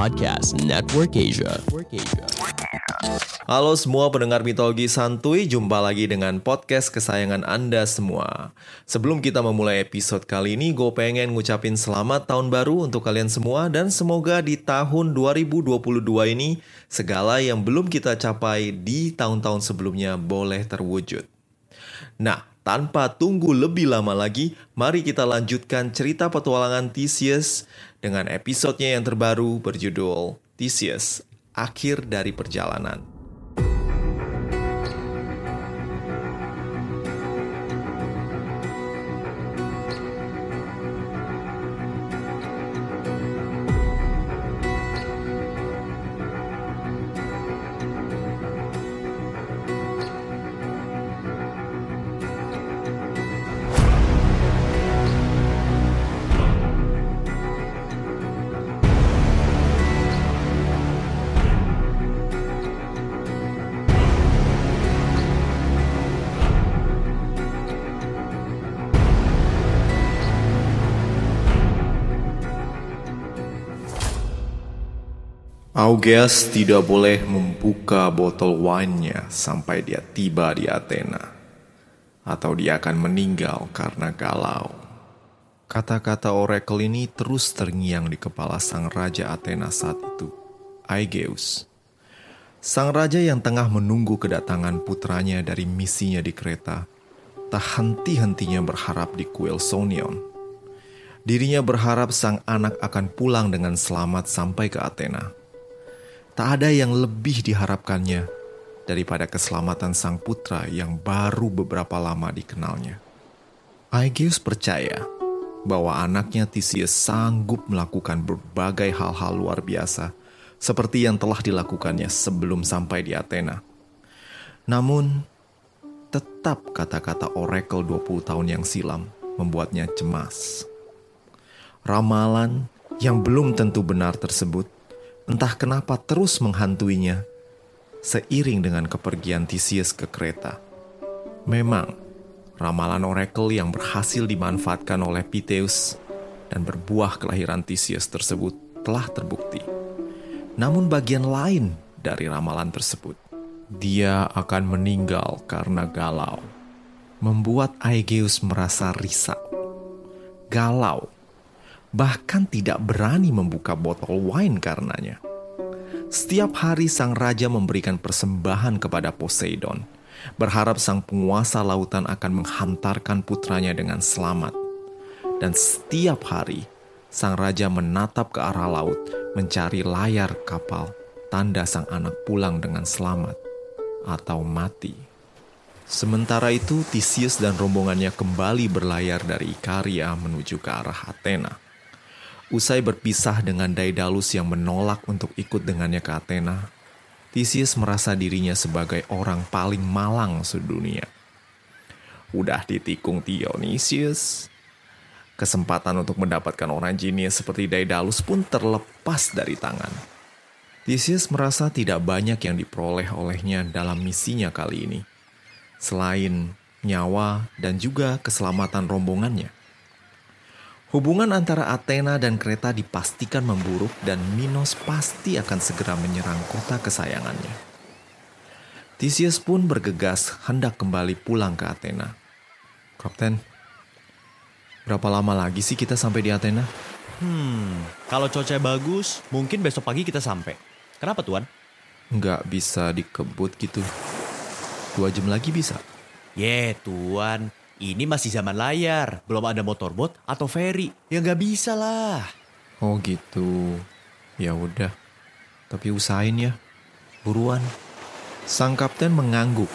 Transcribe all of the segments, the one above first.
Podcast Network Asia. Halo semua pendengar mitologi santuy, jumpa lagi dengan podcast kesayangan Anda semua. Sebelum kita memulai episode kali ini, gue pengen ngucapin selamat tahun baru untuk kalian semua dan semoga di tahun 2022 ini segala yang belum kita capai di tahun-tahun sebelumnya boleh terwujud. Nah, tanpa tunggu lebih lama lagi, mari kita lanjutkan cerita petualangan Theseus dengan episodenya yang terbaru berjudul Theseus, Akhir dari Perjalanan. Augeas tidak boleh membuka botol wine-nya sampai dia tiba di Athena. Atau dia akan meninggal karena galau. Kata-kata oracle ini terus terngiang di kepala sang raja Athena saat itu, Aegeus. Sang raja yang tengah menunggu kedatangan putranya dari misinya di kereta, tak henti-hentinya berharap di kuil Sonion. Dirinya berharap sang anak akan pulang dengan selamat sampai ke Athena Tak ada yang lebih diharapkannya daripada keselamatan sang putra yang baru beberapa lama dikenalnya. Aegeus percaya bahwa anaknya Theseus sanggup melakukan berbagai hal-hal luar biasa seperti yang telah dilakukannya sebelum sampai di Athena. Namun, tetap kata-kata oracle 20 tahun yang silam membuatnya cemas. Ramalan yang belum tentu benar tersebut entah kenapa terus menghantuinya seiring dengan kepergian Theseus ke kereta. Memang, ramalan oracle yang berhasil dimanfaatkan oleh Piteus dan berbuah kelahiran Theseus tersebut telah terbukti. Namun bagian lain dari ramalan tersebut, dia akan meninggal karena galau. Membuat Aegeus merasa risau, galau bahkan tidak berani membuka botol wine karenanya. Setiap hari sang raja memberikan persembahan kepada Poseidon, berharap sang penguasa lautan akan menghantarkan putranya dengan selamat. Dan setiap hari, sang raja menatap ke arah laut, mencari layar kapal, tanda sang anak pulang dengan selamat atau mati. Sementara itu, Theseus dan rombongannya kembali berlayar dari Ikaria menuju ke arah Athena. Usai berpisah dengan Daedalus yang menolak untuk ikut dengannya ke Athena, Theseus merasa dirinya sebagai orang paling malang sedunia. Udah ditikung Dionysius, kesempatan untuk mendapatkan orang jenius seperti Daedalus pun terlepas dari tangan. Theseus merasa tidak banyak yang diperoleh olehnya dalam misinya kali ini, selain nyawa dan juga keselamatan rombongannya. Hubungan antara Athena dan Kreta dipastikan memburuk dan Minos pasti akan segera menyerang kota kesayangannya. Theseus pun bergegas hendak kembali pulang ke Athena. Kapten, berapa lama lagi sih kita sampai di Athena? Hmm, kalau cuaca bagus, mungkin besok pagi kita sampai. Kenapa tuan? Nggak bisa dikebut gitu. Dua jam lagi bisa. Ye, tuan. Ini masih zaman layar, belum ada motorboat atau ferry. Ya nggak bisa lah. Oh gitu. Ya udah. Tapi usahain ya, buruan. Sang kapten mengangguk,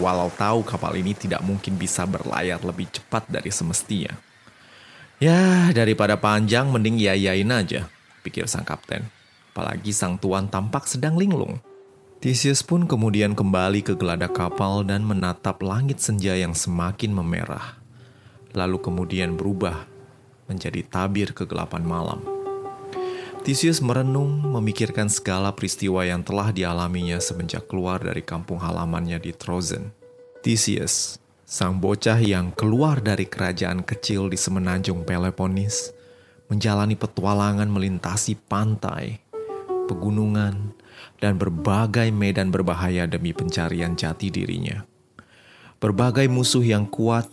walau tahu kapal ini tidak mungkin bisa berlayar lebih cepat dari semestinya. Ya, daripada panjang mending yayain aja, pikir sang kapten. Apalagi sang tuan tampak sedang linglung. Theseus pun kemudian kembali ke geladak kapal dan menatap langit senja yang semakin memerah. Lalu kemudian berubah menjadi tabir kegelapan malam. Theseus merenung memikirkan segala peristiwa yang telah dialaminya semenjak keluar dari kampung halamannya di Trozen. Theseus, sang bocah yang keluar dari kerajaan kecil di semenanjung Peloponnes, menjalani petualangan melintasi pantai, pegunungan, dan berbagai medan berbahaya demi pencarian jati dirinya. Berbagai musuh yang kuat,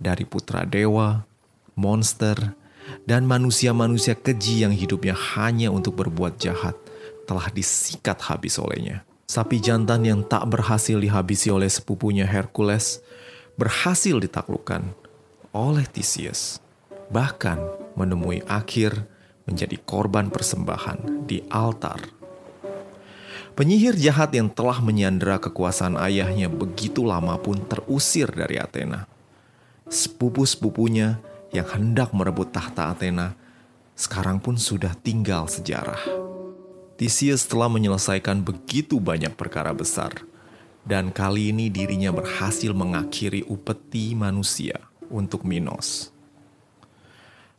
dari putra dewa, monster, dan manusia-manusia keji yang hidupnya hanya untuk berbuat jahat, telah disikat habis olehnya. Sapi jantan yang tak berhasil dihabisi oleh sepupunya Hercules berhasil ditaklukkan oleh Theseus. Bahkan menemui akhir menjadi korban persembahan di altar Penyihir jahat yang telah menyandera kekuasaan ayahnya begitu lama pun terusir dari Athena. Sepupu-sepupunya yang hendak merebut tahta Athena sekarang pun sudah tinggal sejarah. Theseus telah menyelesaikan begitu banyak perkara besar, dan kali ini dirinya berhasil mengakhiri upeti manusia untuk Minos.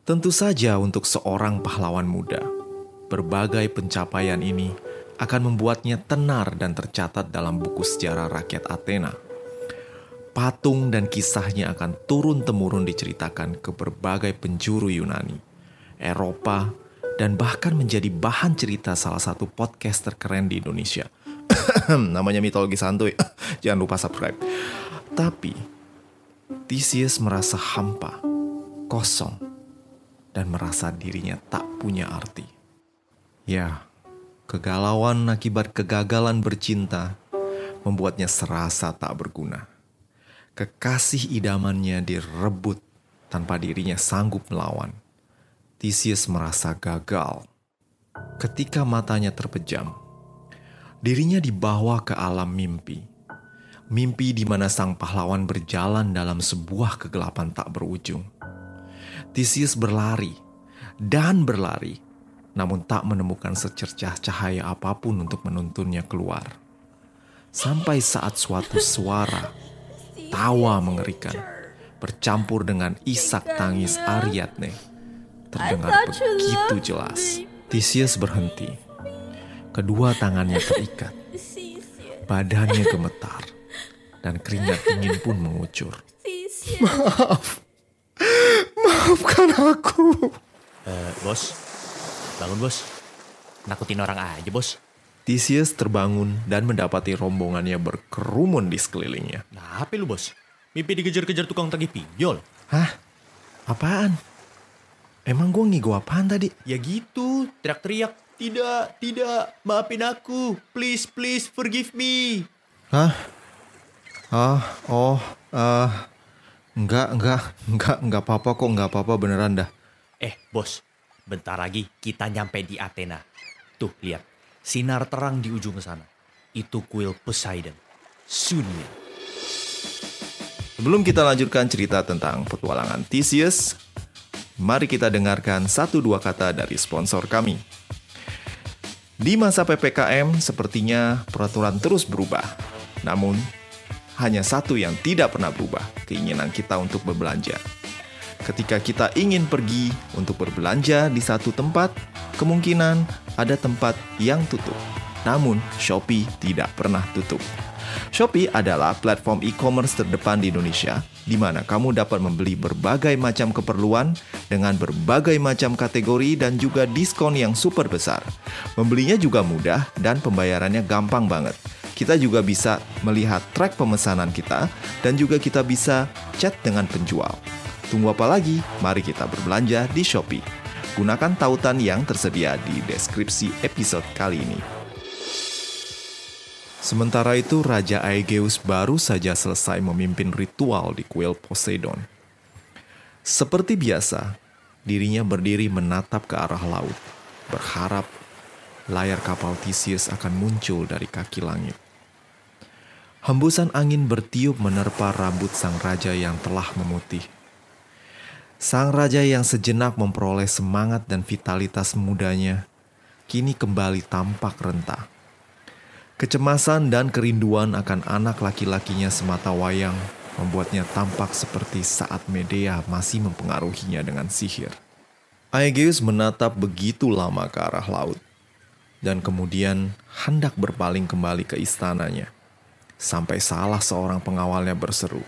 Tentu saja untuk seorang pahlawan muda, berbagai pencapaian ini akan membuatnya tenar dan tercatat dalam buku sejarah rakyat Athena. Patung dan kisahnya akan turun-temurun diceritakan ke berbagai penjuru Yunani, Eropa, dan bahkan menjadi bahan cerita salah satu podcast terkeren di Indonesia. Namanya mitologi santuy. Jangan lupa subscribe. Tapi Theseus merasa hampa, kosong, dan merasa dirinya tak punya arti. Ya, Kegalauan akibat kegagalan bercinta membuatnya serasa tak berguna. Kekasih idamannya direbut tanpa dirinya sanggup melawan. Theseus merasa gagal. Ketika matanya terpejam, dirinya dibawa ke alam mimpi. Mimpi di mana sang pahlawan berjalan dalam sebuah kegelapan tak berujung. Theseus berlari dan berlari namun tak menemukan secercah cahaya apa pun untuk menuntunnya keluar. Sampai saat suatu suara, tawa mengerikan, bercampur dengan isak tangis Ariadne, terdengar begitu jelas. Theseus berhenti. Kedua tangannya terikat. Badannya gemetar. Dan keringat dingin pun mengucur. Maaf. Maafkan aku. Uh, bos, Bangun bos, nakutin orang aja bos. Theseus terbangun dan mendapati rombongannya berkerumun di sekelilingnya. Nah, apa lu bos? Mimpi dikejar-kejar tukang tagih pinjol. Hah? Apaan? Emang gue ngigo apaan tadi? Ya gitu, teriak-teriak. Tidak, tidak, maafin aku. Please, please, forgive me. Hah? Ah, oh, uh, enggak, enggak, enggak, enggak apa-apa kok, enggak apa-apa beneran dah. Eh, bos, Bentar lagi kita nyampe di Athena. Tuh, lihat. Sinar terang di ujung sana. Itu kuil Poseidon. Sunia. Sebelum kita lanjutkan cerita tentang petualangan Theseus, mari kita dengarkan satu dua kata dari sponsor kami. Di masa PPKM, sepertinya peraturan terus berubah. Namun, hanya satu yang tidak pernah berubah, keinginan kita untuk berbelanja ketika kita ingin pergi untuk berbelanja di satu tempat, kemungkinan ada tempat yang tutup. Namun, Shopee tidak pernah tutup. Shopee adalah platform e-commerce terdepan di Indonesia, di mana kamu dapat membeli berbagai macam keperluan dengan berbagai macam kategori dan juga diskon yang super besar. Membelinya juga mudah dan pembayarannya gampang banget. Kita juga bisa melihat track pemesanan kita dan juga kita bisa chat dengan penjual. Tunggu apa lagi? Mari kita berbelanja di Shopee. Gunakan tautan yang tersedia di deskripsi episode kali ini. Sementara itu, Raja Aegeus baru saja selesai memimpin ritual di kuil Poseidon. Seperti biasa, dirinya berdiri menatap ke arah laut, berharap layar kapal Theseus akan muncul dari kaki langit. Hembusan angin bertiup menerpa rambut sang raja yang telah memutih. Sang raja yang sejenak memperoleh semangat dan vitalitas mudanya, kini kembali tampak renta. Kecemasan dan kerinduan akan anak laki-lakinya semata wayang membuatnya tampak seperti saat Medea masih mempengaruhinya dengan sihir. Aegeus menatap begitu lama ke arah laut, dan kemudian hendak berpaling kembali ke istananya. Sampai salah seorang pengawalnya berseru,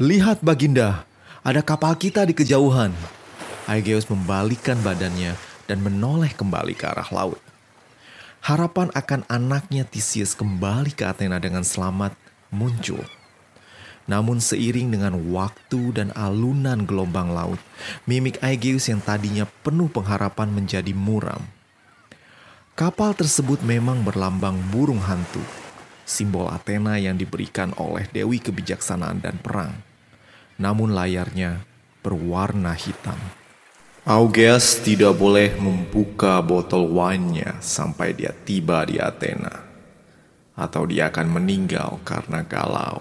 Lihat Baginda, ada kapal kita di kejauhan. Aegeus membalikkan badannya dan menoleh kembali ke arah laut. Harapan akan anaknya Theseus kembali ke Athena dengan selamat muncul. Namun seiring dengan waktu dan alunan gelombang laut, mimik Aegeus yang tadinya penuh pengharapan menjadi muram. Kapal tersebut memang berlambang burung hantu, simbol Athena yang diberikan oleh Dewi Kebijaksanaan dan Perang. Namun layarnya berwarna hitam. Augeas tidak boleh membuka botol wine-nya sampai dia tiba di Athena. Atau dia akan meninggal karena galau.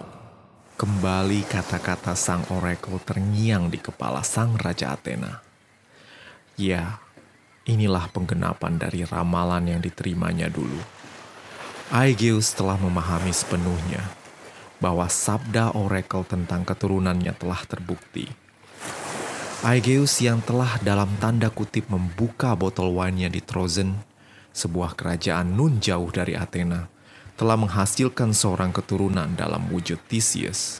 Kembali kata-kata sang oracle terngiang di kepala sang Raja Athena. Ya, inilah penggenapan dari ramalan yang diterimanya dulu. Aegeus telah memahami sepenuhnya bahwa sabda oracle tentang keturunannya telah terbukti Aegeus yang telah dalam tanda kutip membuka botol wine-nya di Trozen, sebuah kerajaan nun jauh dari Athena, telah menghasilkan seorang keturunan dalam wujud Theseus.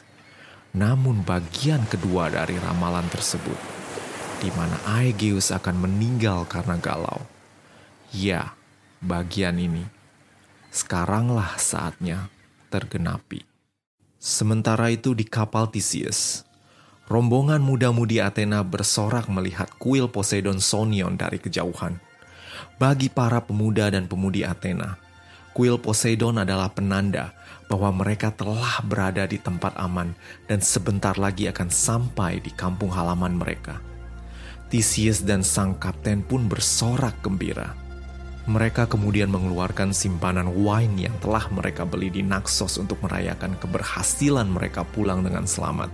Namun bagian kedua dari ramalan tersebut, di mana Aegeus akan meninggal karena galau. Ya, bagian ini. Sekaranglah saatnya tergenapi. Sementara itu di kapal Theseus, rombongan muda-mudi Athena bersorak melihat kuil Poseidon Sonion dari kejauhan. Bagi para pemuda dan pemudi Athena, kuil Poseidon adalah penanda bahwa mereka telah berada di tempat aman dan sebentar lagi akan sampai di kampung halaman mereka. Theseus dan sang kapten pun bersorak gembira. Mereka kemudian mengeluarkan simpanan wine yang telah mereka beli di Naxos untuk merayakan keberhasilan mereka pulang dengan selamat.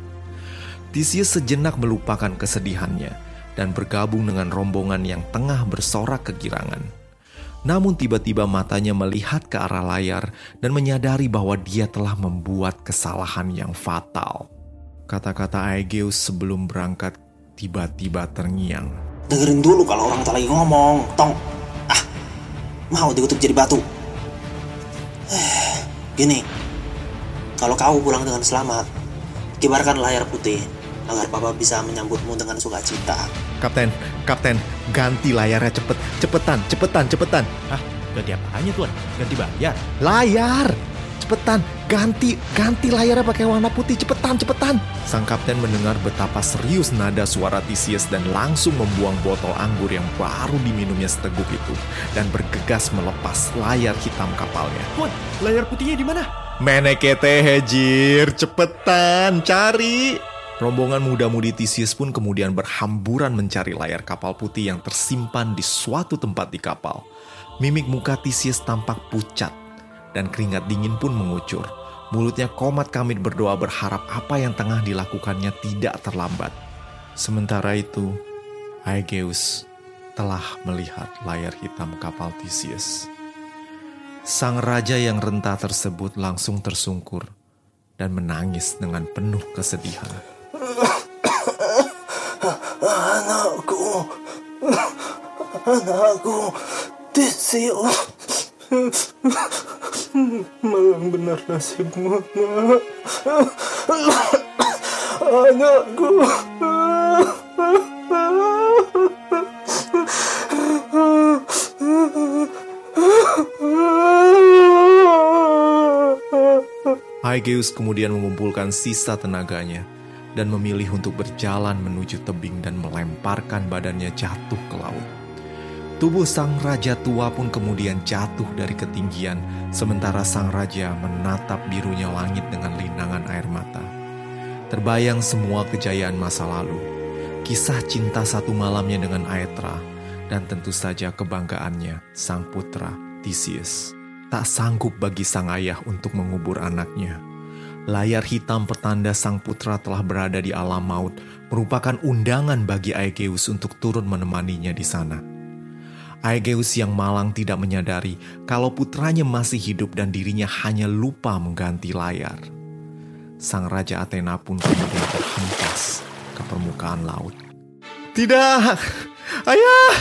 Theseus sejenak melupakan kesedihannya dan bergabung dengan rombongan yang tengah bersorak kegirangan. Namun tiba-tiba matanya melihat ke arah layar dan menyadari bahwa dia telah membuat kesalahan yang fatal. Kata-kata Aegeus sebelum berangkat tiba-tiba terngiang. Dengerin dulu kalau orang tak lagi ngomong, tong. Mau dikutuk jadi batu. Gini, kalau kau pulang dengan selamat, kibarkan layar putih agar papa bisa menyambutmu dengan sukacita. Kapten, kapten, ganti layarnya cepet, cepetan, cepetan, cepetan. Hah? Ganti apanya tuan? Ganti bayar? Layar! Cepetan, ganti, ganti layarnya pakai warna putih, cepetan, cepetan. Sang kapten mendengar betapa serius nada suara Theseus dan langsung membuang botol anggur yang baru diminumnya seteguk itu dan bergegas melepas layar hitam kapalnya. Tuan, layar putihnya di mana? Menekete hejir, cepetan, cari. Rombongan muda-mudi Theseus pun kemudian berhamburan mencari layar kapal putih yang tersimpan di suatu tempat di kapal. Mimik muka Theseus tampak pucat dan keringat dingin pun mengucur. Mulutnya komat kamit berdoa berharap apa yang tengah dilakukannya tidak terlambat. Sementara itu, Aegeus telah melihat layar hitam kapal Theseus. Sang raja yang renta tersebut langsung tersungkur dan menangis dengan penuh kesedihan. Anakku, anakku, Theseus. Malang benar nasibmu, nak. Anakku. Aegeus kemudian mengumpulkan sisa tenaganya dan memilih untuk berjalan menuju tebing dan melemparkan badannya jatuh ke laut. Tubuh sang raja tua pun kemudian jatuh dari ketinggian, sementara sang raja menatap birunya langit dengan linangan air mata. Terbayang semua kejayaan masa lalu, kisah cinta satu malamnya dengan Aetra, dan tentu saja kebanggaannya sang putra Theseus. Tak sanggup bagi sang ayah untuk mengubur anaknya. Layar hitam pertanda sang putra telah berada di alam maut merupakan undangan bagi Aegeus untuk turun menemaninya di sana. Aegeus yang malang tidak menyadari kalau putranya masih hidup dan dirinya hanya lupa mengganti layar. Sang Raja Athena pun kemudian terhempas ke permukaan laut. Tidak, ayah!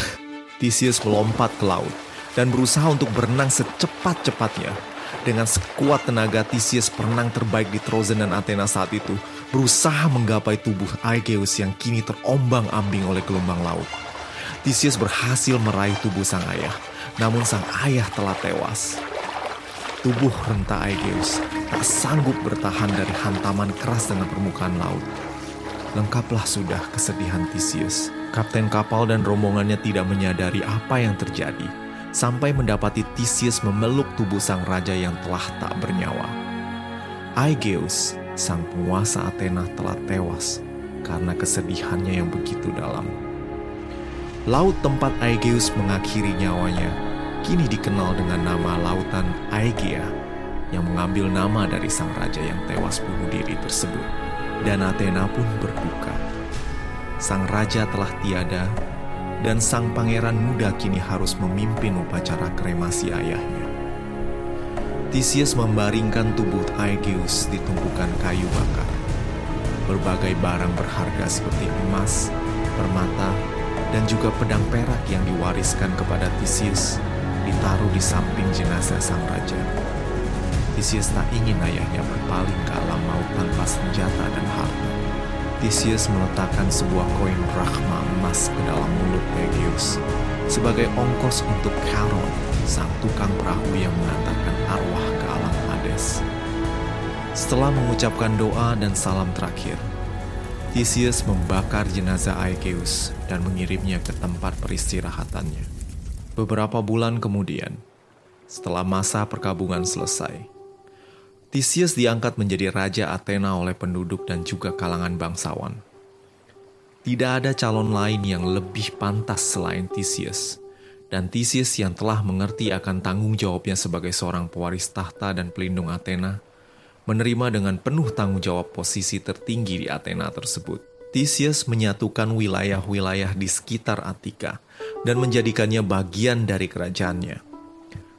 Theseus melompat ke laut dan berusaha untuk berenang secepat-cepatnya. Dengan sekuat tenaga Theseus perenang terbaik di Trozen dan Athena saat itu berusaha menggapai tubuh Aegeus yang kini terombang-ambing oleh gelombang laut. Theseus berhasil meraih tubuh sang ayah, namun sang ayah telah tewas. Tubuh renta Aegeus tak sanggup bertahan dari hantaman keras dengan permukaan laut. Lengkaplah sudah kesedihan Theseus. Kapten kapal dan rombongannya tidak menyadari apa yang terjadi sampai mendapati Theseus memeluk tubuh sang raja yang telah tak bernyawa. Aegeus, sang penguasa Athena telah tewas karena kesedihannya yang begitu dalam. Laut tempat Aegeus mengakhiri nyawanya kini dikenal dengan nama Lautan Aegea yang mengambil nama dari sang raja yang tewas bunuh diri tersebut. Dan Athena pun berduka. Sang raja telah tiada dan sang pangeran muda kini harus memimpin upacara kremasi ayahnya. Theseus membaringkan tubuh Aegeus di tumpukan kayu bakar. Berbagai barang berharga seperti emas, permata, dan juga pedang perak yang diwariskan kepada Theseus ditaruh di samping jenazah sang raja. Theseus tak ingin ayahnya berpaling ke alam maut tanpa senjata dan harta. Theseus meletakkan sebuah koin drachma emas ke dalam mulut Aegeus sebagai ongkos untuk Charon, sang tukang perahu yang mengantarkan arwah ke alam Hades. Setelah mengucapkan doa dan salam terakhir, Theseus membakar jenazah Aegeus dan mengirimnya ke tempat peristirahatannya. Beberapa bulan kemudian, setelah masa perkabungan selesai, Theseus diangkat menjadi raja Athena oleh penduduk dan juga kalangan bangsawan. Tidak ada calon lain yang lebih pantas selain Theseus. Dan Theseus yang telah mengerti akan tanggung jawabnya sebagai seorang pewaris tahta dan pelindung Athena, menerima dengan penuh tanggung jawab posisi tertinggi di Athena tersebut. Theseus menyatukan wilayah-wilayah di sekitar Attika dan menjadikannya bagian dari kerajaannya.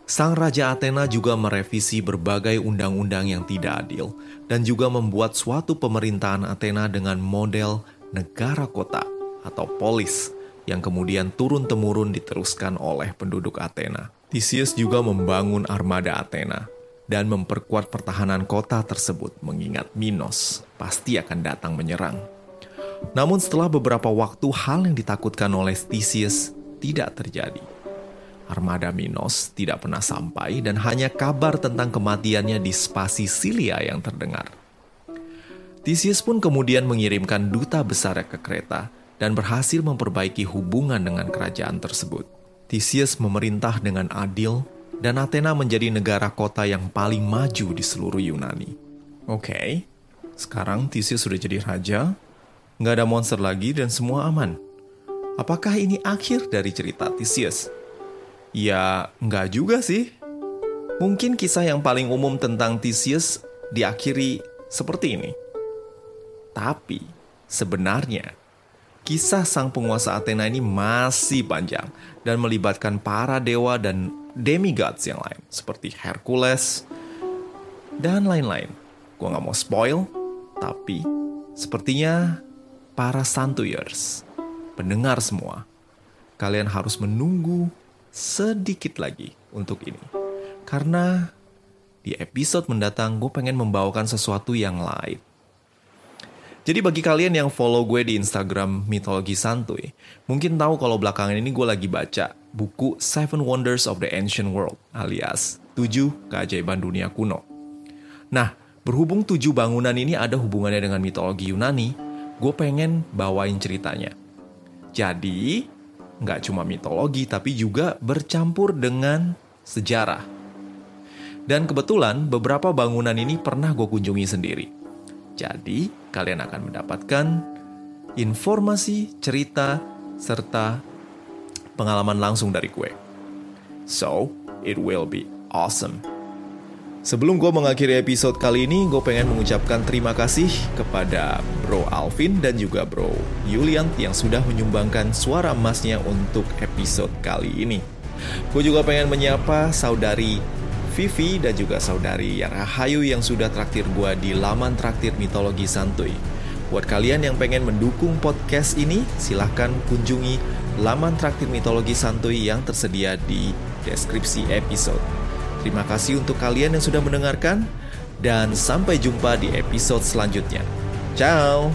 Sang Raja Athena juga merevisi berbagai undang-undang yang tidak adil dan juga membuat suatu pemerintahan Athena dengan model negara kota atau polis yang kemudian turun-temurun diteruskan oleh penduduk Athena. Theseus juga membangun armada Athena dan memperkuat pertahanan kota tersebut mengingat Minos pasti akan datang menyerang. Namun setelah beberapa waktu hal yang ditakutkan oleh Theseus tidak terjadi Armada Minos tidak pernah sampai dan hanya kabar tentang kematiannya di spasi Silia yang terdengar. Theseus pun kemudian mengirimkan duta besar ke Kreta dan berhasil memperbaiki hubungan dengan kerajaan tersebut. Theseus memerintah dengan adil dan Athena menjadi negara kota yang paling maju di seluruh Yunani. Oke, okay, sekarang Theseus sudah jadi raja, nggak ada monster lagi dan semua aman. Apakah ini akhir dari cerita Theseus? Ya, nggak juga sih. Mungkin kisah yang paling umum tentang Theseus diakhiri seperti ini. Tapi, sebenarnya, kisah sang penguasa Athena ini masih panjang dan melibatkan para dewa dan demigods yang lain, seperti Hercules dan lain-lain. Gua nggak mau spoil, tapi sepertinya para santuyers, pendengar semua, kalian harus menunggu sedikit lagi untuk ini. Karena di episode mendatang gue pengen membawakan sesuatu yang lain. Jadi bagi kalian yang follow gue di Instagram Mitologi Santuy, mungkin tahu kalau belakangan ini gue lagi baca buku Seven Wonders of the Ancient World alias tujuh keajaiban dunia kuno. Nah, berhubung tujuh bangunan ini ada hubungannya dengan mitologi Yunani, gue pengen bawain ceritanya. Jadi, nggak cuma mitologi tapi juga bercampur dengan sejarah. Dan kebetulan beberapa bangunan ini pernah gue kunjungi sendiri. Jadi kalian akan mendapatkan informasi, cerita, serta pengalaman langsung dari gue. So, it will be awesome. Sebelum gue mengakhiri episode kali ini, gue pengen mengucapkan terima kasih kepada Bro Alvin dan juga Bro Yulian yang sudah menyumbangkan suara emasnya untuk episode kali ini. Gue juga pengen menyapa saudari Vivi dan juga saudari Yarahayu yang sudah traktir gue di laman traktir mitologi santuy. Buat kalian yang pengen mendukung podcast ini, silahkan kunjungi laman traktir mitologi santuy yang tersedia di deskripsi episode. Terima kasih untuk kalian yang sudah mendengarkan, dan sampai jumpa di episode selanjutnya. Ciao!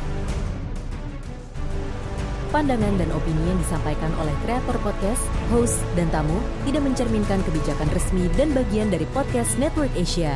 Pandangan dan opini yang disampaikan oleh kreator podcast, host, dan tamu tidak mencerminkan kebijakan resmi dan bagian dari podcast Network Asia.